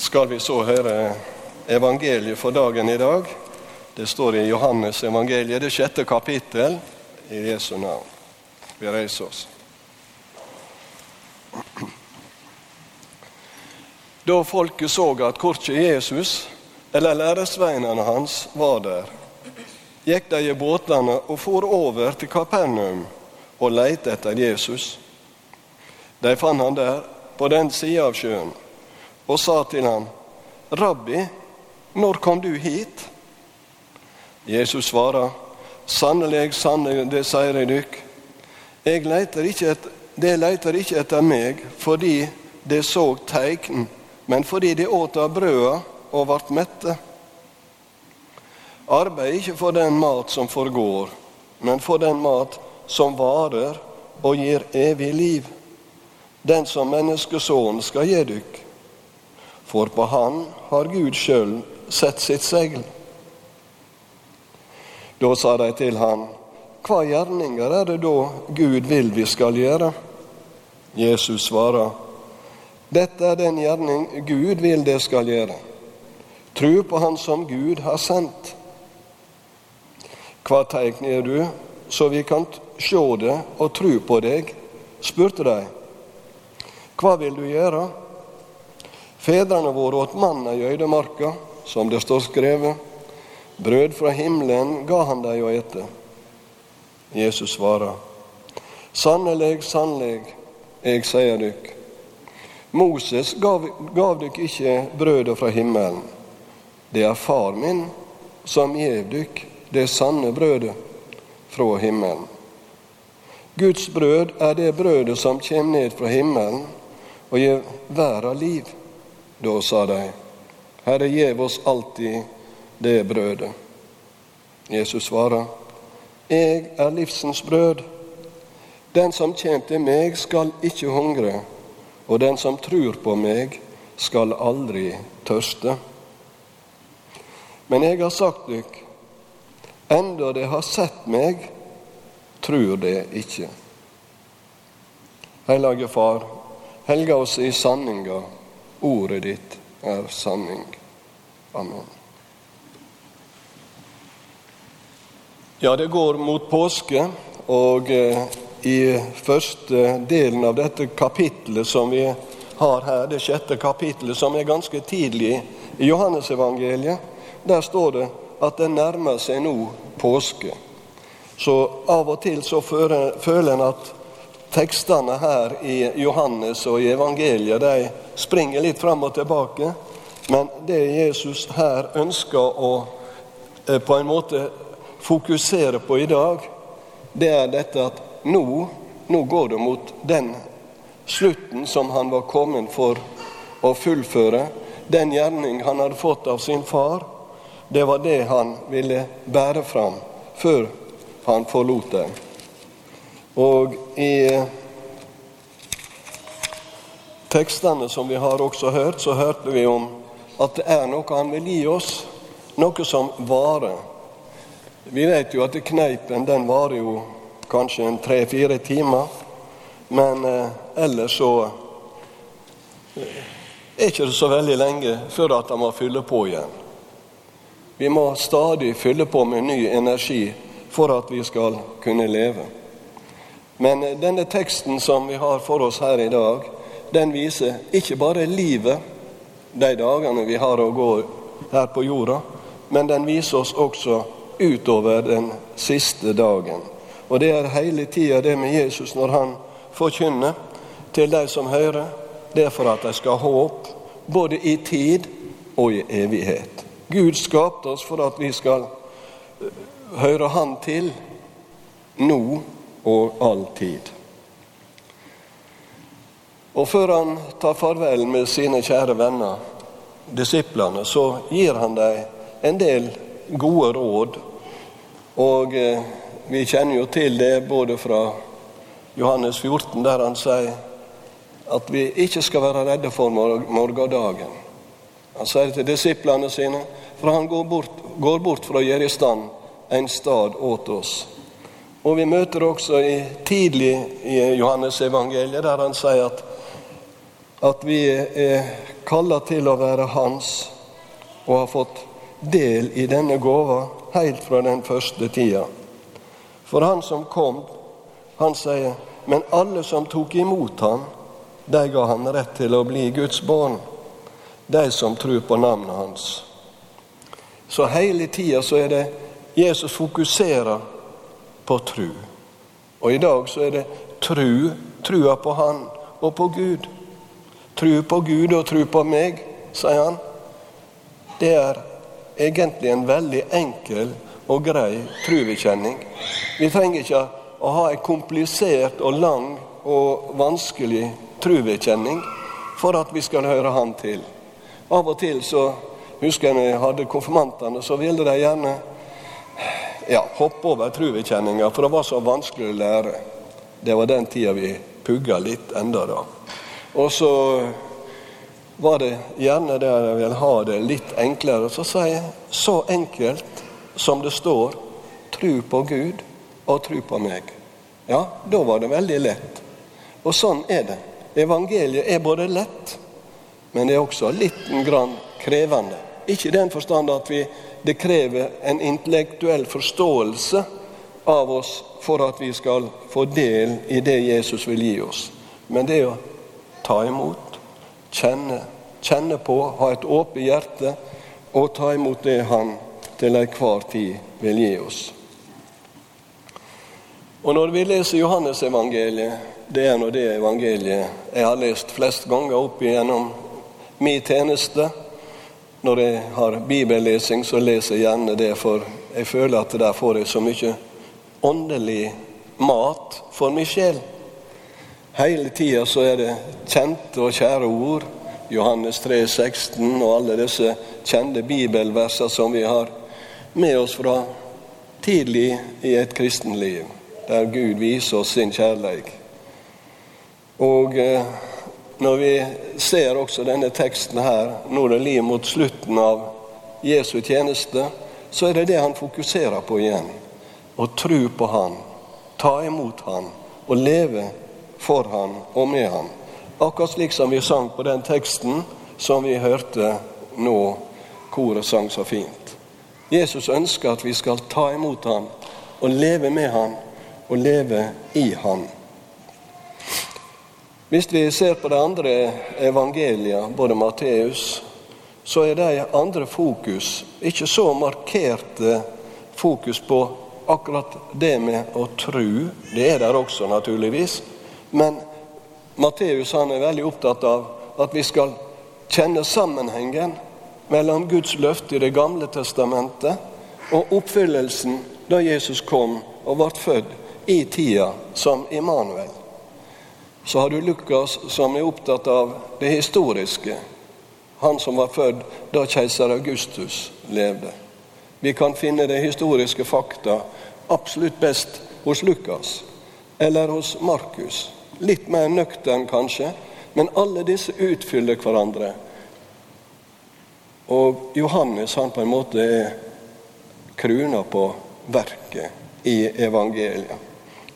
skal vi så høre evangeliet for dagen i dag. Det står i Johannes evangeliet, det sjette kapittel, i Jesu navn. Vi reiser oss. Da folket så at korkje Jesus eller læresveinene hans var der, gikk de i båtene og for over til Kapernaum og leite etter Jesus. De fant han der, på den sida av sjøen, og sa til ham, Rabbi, når kom du hit? Jesus svarer, Sannelig, sannelig, det sier jeg dykk. Jeg leter ikke et, det leter ikke etter meg fordi det så teikn, men fordi de åt av brøda og vart mette. Arbeid ikke for den mat som forgår, men for den mat som varer og gir evig liv, den som menneskesonen skal gi dykk. For på Han har Gud sjøl sett sitt segl. Da sa de til han, Hva gjerninger er det da Gud vil vi skal gjøre? Jesus svarer, Dette er den gjerning Gud vil det skal gjøre. Tro på Han som Gud har sendt. Hva tegn du, så vi kan sjå det og tru på deg? spurte de. Hva vil du gjøre? Fedrene våre åt manna i øydemarka, som det står skrevet. Brød fra himmelen ga han dem å ete. Jesus svarer, Sannelig, sannelig, jeg sier dykk, Moses gav, gav dykk ikke brødet fra himmelen. Det er Far min som gjev dykk det sanne brødet fra himmelen. Guds brød er det brødet som kjem ned fra himmelen og gjev verda liv. Da sa de, Herre, gjev oss alltid det brødet. Jesus svarer, Jeg er livsens brød. Den som kjem til meg, skal ikke hungre, og den som trur på meg, skal aldri tørste. Men jeg har sagt dykk, enda de har sett meg, trur de ikke. Hellige Far, helga oss i sanninga. Ordet ditt er sanning. Amen. Ja, det går mot påske, og eh, i første delen av dette kapitlet som vi har her, det sjette kapitlet, som er ganske tidlig i Johannesevangeliet, der står det at det nærmer seg nå påske. Så av og til så føler en at tekstene her i Johannes og i evangeliet de springer litt fram og tilbake. Men det Jesus her ønsker å eh, på en måte fokusere på i dag, det er dette at nå, nå går det mot den slutten som han var kommet for å fullføre. Den gjerning han hadde fått av sin far. Det var det han ville bære fram før han forlot dem. Og i tekstene som vi har også hørt, så hørte vi om at det er noe han vil gi oss, noe som varer. Vi vet jo at kneipen den varer jo kanskje en tre-fire timer, men eh, ellers så eh, er ikke det så veldig lenge før at han må fylle på igjen. Vi må stadig fylle på med ny energi for at vi skal kunne leve. Men denne teksten som vi har for oss her i dag, den viser ikke bare livet de dagene vi har å gå her på jorda, men den viser oss også utover den siste dagen. Og det er hele tida det med Jesus når han forkynner til de som hører. Det er for at de skal ha håp, både i tid og i evighet. Gud skapte oss for at vi skal eh, høre Han til nå og all tid. Og før han tar farvel med sine kjære venner, disiplene, så gir han dem en del gode råd. Og eh, vi kjenner jo til det både fra Johannes 14, der han sier at vi ikke skal være redde for morgendagen. Han sier til disiplene sine, for han går bort, går bort for å gjøre i stand en stad åt oss. Og vi møter også i, tidlig i Johannes evangeliet, der han sier at at vi er kalla til å være Hans og har fått del i denne gåva helt fra den første tida. For han som kom, han sier, men alle som tok imot ham, de ga han rett til å bli Guds barn, de som tror på navnet hans. Så hele tida så er det Jesus fokuserer på tru. Og i dag så er det tru, trua på Han og på Gud. Tru på Gud og tru på meg, sier han. Det er egentlig en veldig enkel og grei truvekjenning. Vi trenger ikke å ha en komplisert og lang og vanskelig truvekjenning for at vi skal høre Han til. Av og til så husker jeg når jeg hadde konfirmantene, så ville de gjerne ja, hoppe over truvekjenninga, for det var så vanskelig å lære. Det var den tida vi pugga litt enda da. Og så var det gjerne der jeg vil ha det litt enklere. Så sier jeg så enkelt som det står tru på Gud og tru på meg. Ja, da var det veldig lett. Og sånn er det. Evangeliet er både lett, men det er også litt grann krevende. Ikke i den forstand at vi, det krever en intellektuell forståelse av oss for at vi skal få del i det Jesus vil gi oss. Men det å ta imot kjenne, kjenne på, ha et åpent hjerte og ta imot det Han til enhver tid vil gi oss. Og Når vi leser Johannesevangeliet, det er nå det evangeliet jeg har lest flest ganger opp igjennom min tjeneste. Når jeg har bibellesing, så leser jeg gjerne det, for jeg føler at der får jeg så mye åndelig mat for min sjel. Hele tida så er det kjente og kjære ord. Johannes 3, 16 og alle disse kjente bibelverser som vi har med oss fra tidlig i et kristenliv, der Gud viser oss sin kjærleik. Og eh, når vi ser også denne teksten her, nå er det lir mot slutten av Jesu tjeneste, så er det det han fokuserer på igjen. Å tro på Han, ta imot Han og leve for han og med han. Akkurat slik som vi sang på den teksten som vi hørte nå, koret sang så fint. Jesus ønsker at vi skal ta imot han og leve med han og leve i han. Hvis vi ser på de andre evangelia, både Matteus, så er de andre fokus ikke så markerte fokus på akkurat det med å tru. Det er der også, naturligvis. Men Matteus er veldig opptatt av at vi skal kjenne sammenhengen mellom Guds løfte i Det gamle testamentet og oppfyllelsen da Jesus kom og ble født i tida som Immanuel. Så har du Lukas som er opptatt av det historiske. Han som var født da keiser Augustus levde. Vi kan finne det historiske fakta absolutt best hos Lukas eller hos Markus. Litt mer nøktern, kanskje, men alle disse utfyller hverandre. Og Johannes han på en måte er krona på verket i evangeliet.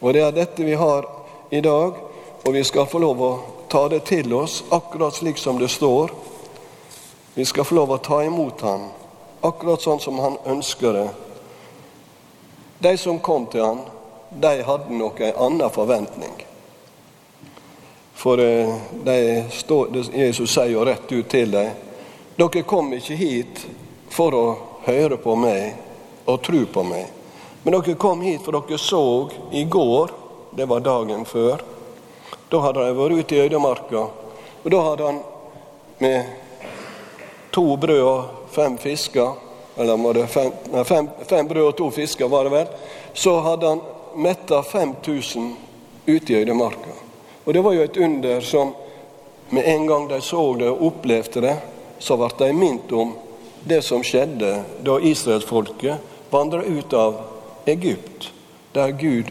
Og det er dette vi har i dag, og vi skal få lov å ta det til oss akkurat slik som det står. Vi skal få lov å ta imot ham, akkurat sånn som han ønsker det. De som kom til ham, de hadde nok en annen forventning. For eh, de stå, Jesus sier jo rett ut til dem dere kom ikke hit for å høre på meg og tro på meg. Men dere kom hit for dere så i går, det var dagen før, da hadde de vært ute i øydemarka. Og da hadde han med to brød og fem fisker, eller var det fem, fem, fem brød og to fisker, var det vel, så hadde han metta 5000 ute i øydemarka. Og det var jo et under som med en gang de så det og opplevde det, så ble de minnet om det som skjedde da israelsfolket vandra ut av Egypt, der Gud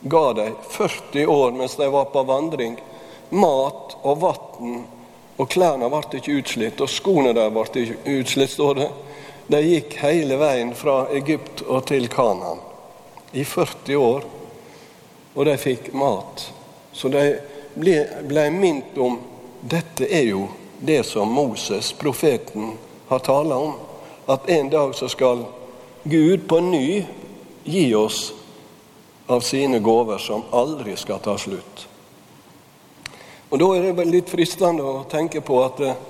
ga dem 40 år mens de var på vandring, mat og vann, og klærne ble ikke utslitt, og skoene der ble ikke utslitt, står det. De gikk hele veien fra Egypt og til Kanaan i 40 år, og de fikk mat. Så de ble, ble minnet om dette er jo det som Moses, profeten, har tala om. At en dag så skal Gud på ny gi oss av sine gaver som aldri skal ta slutt. Og Da er det vel litt fristende å tenke på at eh,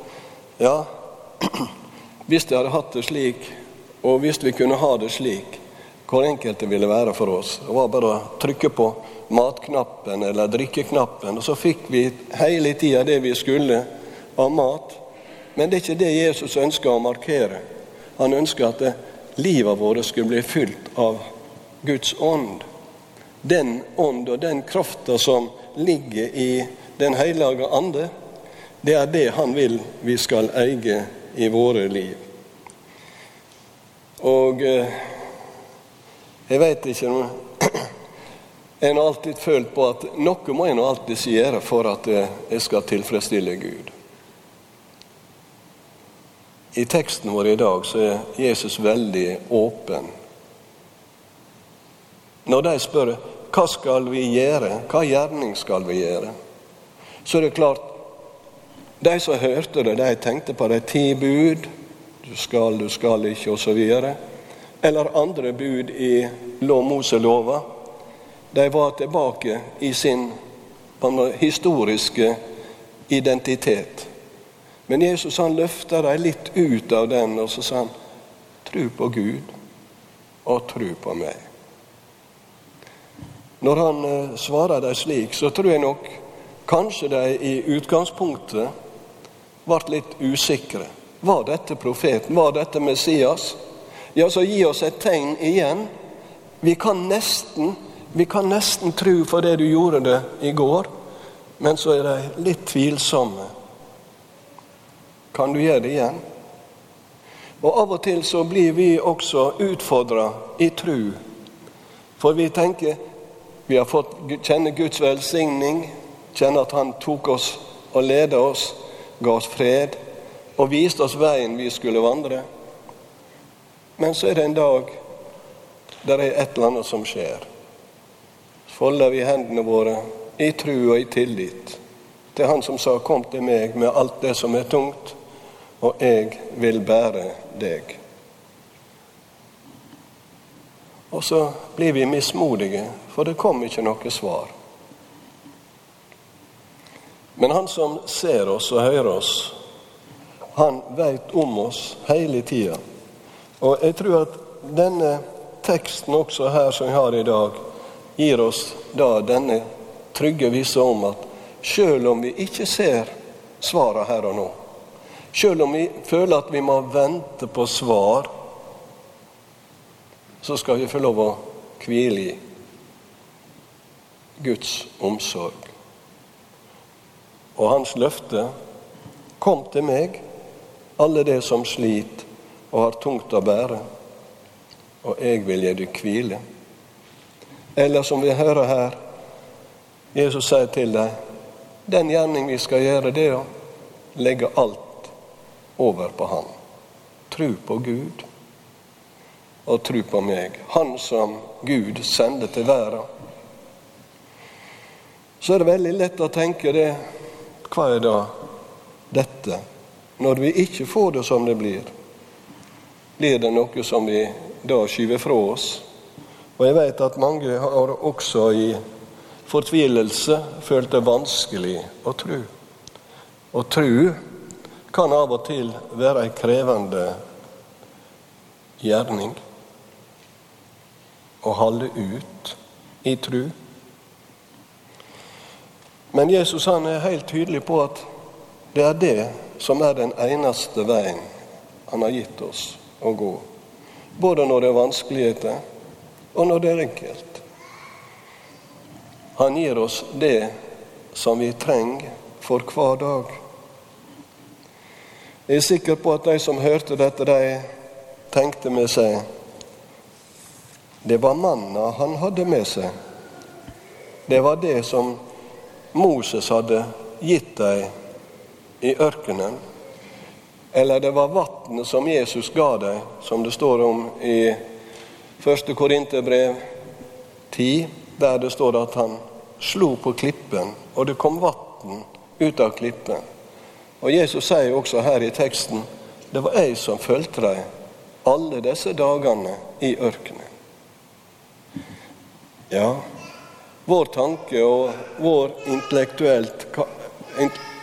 ja, hvis de hadde hatt det slik, og hvis vi kunne ha det slik, hvor enkelt det ville være for oss. Det var bare å trykke på matknappen eller drikkeknappen, og så fikk vi hele tida det vi skulle av mat. Men det er ikke det Jesus ønsker å markere. Han ønsker at livet vårt skulle bli fylt av Guds ånd. Den ånd og den krafta som ligger i Den hellige ande, det er det han vil vi skal eie i våre liv. Og eh, jeg veit ikke En har alltid følt på at noe må en alltid gjøre for at jeg skal tilfredsstille Gud. I teksten vår i dag så er Jesus veldig åpen. Når de spør hva skal vi gjøre, hva gjerning skal vi gjøre, så er det klart De som hørte det, de tenkte på de ti bud. Du skal, du skal ikke, osv. Eller andre bud i Moselova de var tilbake i sin historiske identitet. Men Jesus han løfta dem litt ut av den, og så sa han tru på Gud og tru på meg. Når han eh, svarer dem slik, så tror jeg nok kanskje de i utgangspunktet ble litt usikre. Var dette profeten? Var dette Messias? Ja, så gi oss et tegn igjen. Vi kan nesten vi kan nesten tro for det du gjorde det i går, men så er de litt tvilsomme. Kan du gjøre det igjen? Og Av og til så blir vi også utfordra i tru. For vi tenker vi har fått kjenne Guds velsigning, kjenne at Han tok oss og ledet oss, ga oss fred og viste oss veien vi skulle vandre. Men så er det en dag der er et eller annet som skjer Så folder vi hendene våre i tru og i tillit til Han som sa 'Kom til meg med alt det som er tungt, og jeg vil bære deg'. Og så blir vi mismodige, for det kom ikke noe svar. Men han som ser oss og hører oss, han veit om oss hele tida. Og jeg tror at denne teksten også her som vi har i dag, gir oss da denne trygge visse om at sjøl om vi ikke ser svarene her og nå, sjøl om vi føler at vi må vente på svar, så skal vi få lov å hvile i Guds omsorg. Og hans løfte Kom til meg, alle de som sliter og har tungt å bære, og jeg vil gi deg hvile. Eller som vi hører her, Jesus sier til dem, den gjerning vi skal gjøre, det er å legge alt over på Han. Tru på Gud og tru på meg. Han som Gud sender til verden. Så er det veldig lett å tenke det Hva er da dette? Når vi ikke får det som det blir, blir det noe som vi da skyver fra oss? Og jeg vet at mange har også i fortvilelse følt det vanskelig å tro. Å tro kan av og til være en krevende gjerning. Å holde ut i tru. Men Jesus han er helt tydelig på at det er det som er den eneste veien han har gitt oss å gå. Både når det er vanskeligheter, og når det er enkelt. Han gir oss det som vi trenger for hver dag. Jeg er sikker på at de som hørte dette, de tenkte med seg Det var manna han hadde med seg. Det var det som Moses hadde gitt dem i ørkenen. Eller det var vannet som Jesus ga dem, som det står om i 1. Korinterbrev 10, der det står at han slo på klippen, og det kom vann ut av klippen. Og Jesus sier også her i teksten det var jeg som fulgte deg alle disse dagene i ørkenen. Ja, vår tanke og vår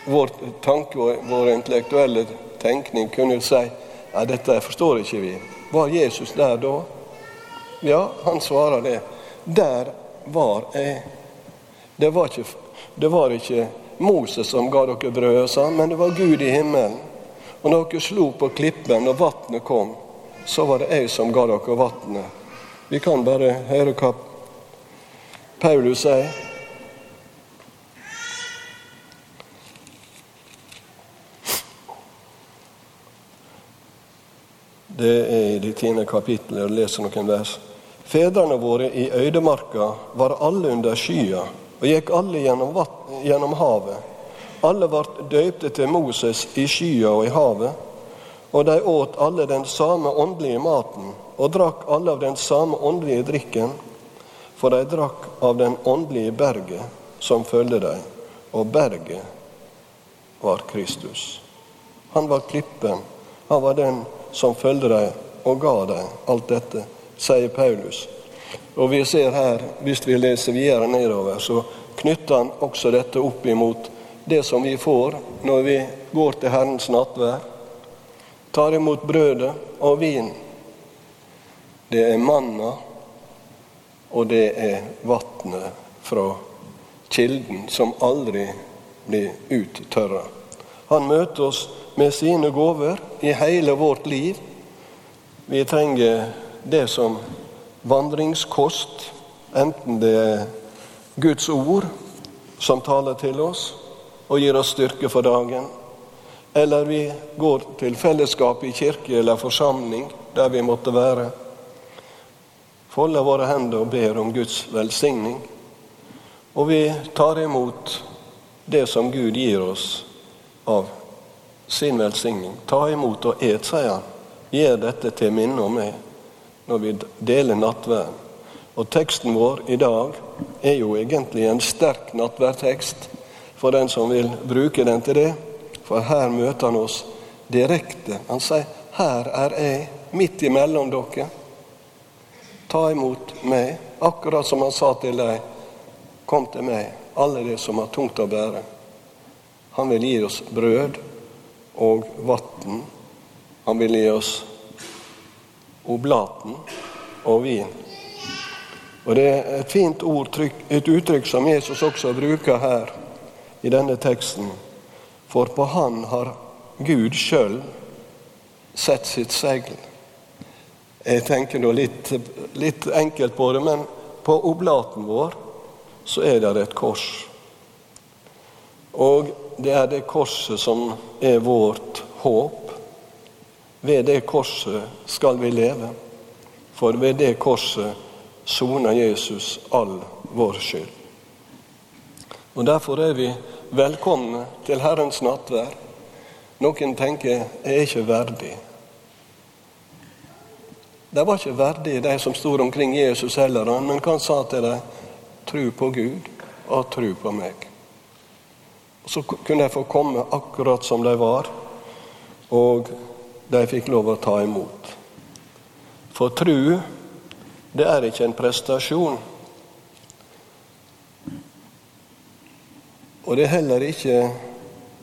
vår tanke og vår intellektuelle tenkning kunne jo si ja, dette forstår ikke vi. Var Jesus der da? Ja, han svarer det. Der var jeg. Det var ikke, det var ikke Moses som ga dere brødet, sa men det var Gud i himmelen. Og når dere slo på klippen og vannet kom, så var det jeg som ga dere vannet. Vi kan bare høre hva Paulus sier. Det er i det tiende kapittelet, og leser noen vers. Fedrene våre i øydemarka var alle under skya og gikk alle gjennom, vatten, gjennom havet. Alle ble døypte til Moses i skya og i havet, og de åt alle den samme åndelige maten og drakk alle av den samme åndelige drikken, for de drakk av den åndelige berget som følgde dem, og berget var Kristus. Han var klippen, han var den som følgde dem og ga dem alt dette, sier Paulus. Og vi ser her, hvis vi leser videre nedover, så knytter han også dette opp imot det som vi får når vi går til Herrens nattvær. Tar imot brødet og vin. Det er manna, og det er vannet fra kilden som aldri blir uttørra. Han møter oss med sine gaver i hele vårt liv. Vi trenger det som vandringskost, enten det er Guds ord som taler til oss og gir oss styrke for dagen, eller vi går til fellesskap i kirke eller forsamling der vi måtte være, folder våre hender og ber om Guds velsigning, og vi tar imot det som Gud gir oss av sin velsigning. Ta imot og et, sier han. Gjør dette til minne om meg når vi deler nattverden. Og teksten vår i dag er jo egentlig en sterk nattverdtekst for den som vil bruke den til det. For her møter han oss direkte. Han sier, 'Her er jeg, midt imellom dere. Ta imot meg.' Akkurat som han sa til deg, 'Kom til meg, alle de som har tungt å bære.' Han vil gi oss brød og vann. Han vil gi oss oblaten og vin. Og Det er et fint ord, et uttrykk som Jesus også bruker her i denne teksten. For på Han har Gud sjøl sett sitt segl. Jeg tenker nå litt, litt enkelt på det, men på oblaten vår så er det et kors. Og det er det korset som er vårt håp. Ved det korset skal vi leve, for ved det korset soner Jesus all vår skyld. Og Derfor er vi velkomne til Herrens nattvær. Noen tenker jeg er ikke verdig. De var ikke verdige, de som sto omkring Jesus heller, men hva han sa til dem? Tru på Gud og tru på meg. Så kunne de få komme akkurat som de var. Og de fikk lov å ta imot. For tru, det er ikke en prestasjon. Og det er heller ikke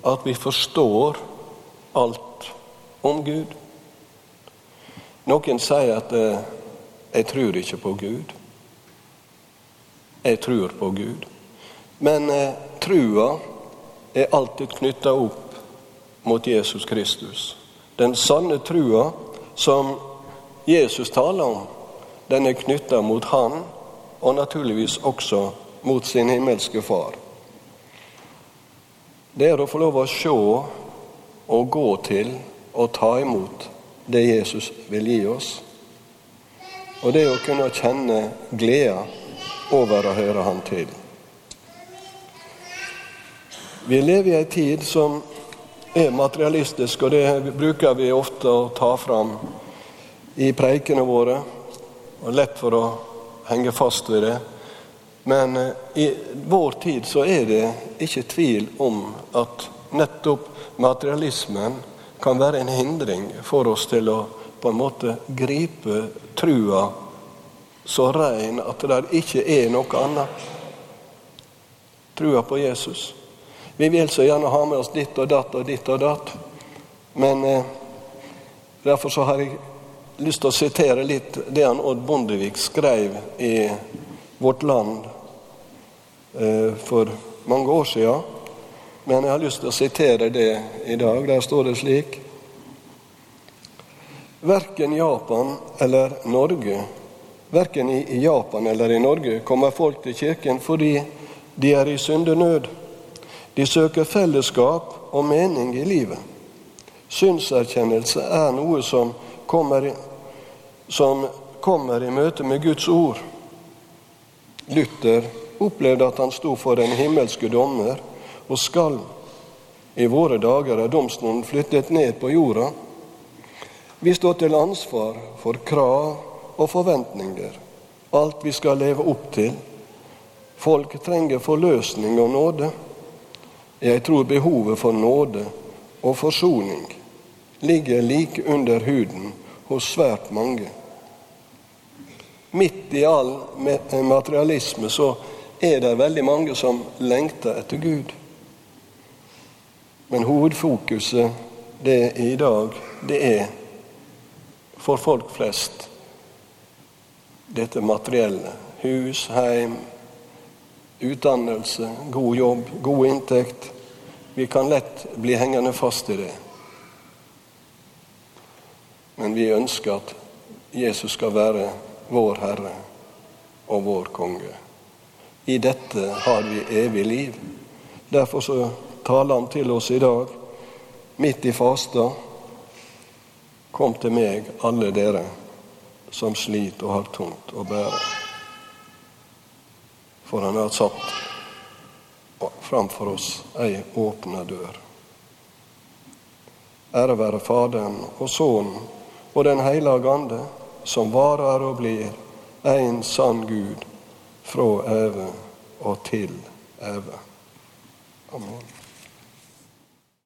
at vi forstår alt om Gud. Noen sier at eh, 'jeg tror ikke på Gud'. Jeg tror på Gud. Men eh, trua er alltid knytta opp mot Jesus Kristus. Den sanne trua som Jesus taler om, den er knytta mot Han, og naturligvis også mot sin himmelske Far. Det er å få lov å se og gå til og ta imot det Jesus vil gi oss. Og det å kunne kjenne gleda over å høre Han til. Vi lever i ei tid som er materialistisk, og det bruker vi ofte å ta fram i preikene våre. Og lett for å henge fast ved det. Men eh, i vår tid så er det ikke tvil om at nettopp materialismen kan være en hindring for oss til å på en måte gripe trua så rein at det ikke er noe annet. Trua på Jesus. Vi vil så gjerne ha med oss ditt og datt og ditt og datt. Men eh, derfor så har jeg lyst til å sitere litt det han Odd Bondevik skrev i Vårt Land eh, for mange år siden. Men jeg har lyst til å sitere det i dag. Der står det slik Verken Japan eller Norge Verken i Japan eller i Norge kommer folk til kirken fordi de er i syndenød. De søker fellesskap og mening i livet. Synserkjennelse er noe som kommer, som kommer i møte med Guds ord. Luther opplevde at han sto for den himmelske dommer og skal. I våre dager er domstolen flyttet ned på jorda. Vi står til ansvar for krav og forventninger, alt vi skal leve opp til. Folk trenger forløsning og nåde. Jeg tror behovet for nåde og forsoning ligger like under huden hos svært mange. Midt i all materialisme så er det veldig mange som lengter etter Gud. Men hovedfokuset det i dag, det er for folk flest dette materielle. Hus, heim, utdannelse, god jobb, god inntekt. Vi kan lett bli hengende fast i det. Men vi ønsker at Jesus skal være vår Herre og vår konge. I dette har vi evig liv. Derfor så taler han til oss i dag, midt i fasta. Kom til meg, alle dere som sliter og har tungt å bære. For han har satt framfor oss ei åpna dør. Ære være Faderen og Sønnen og Den hellige Ande, som varer og blir en sann Gud fra evig og til evig. Amen.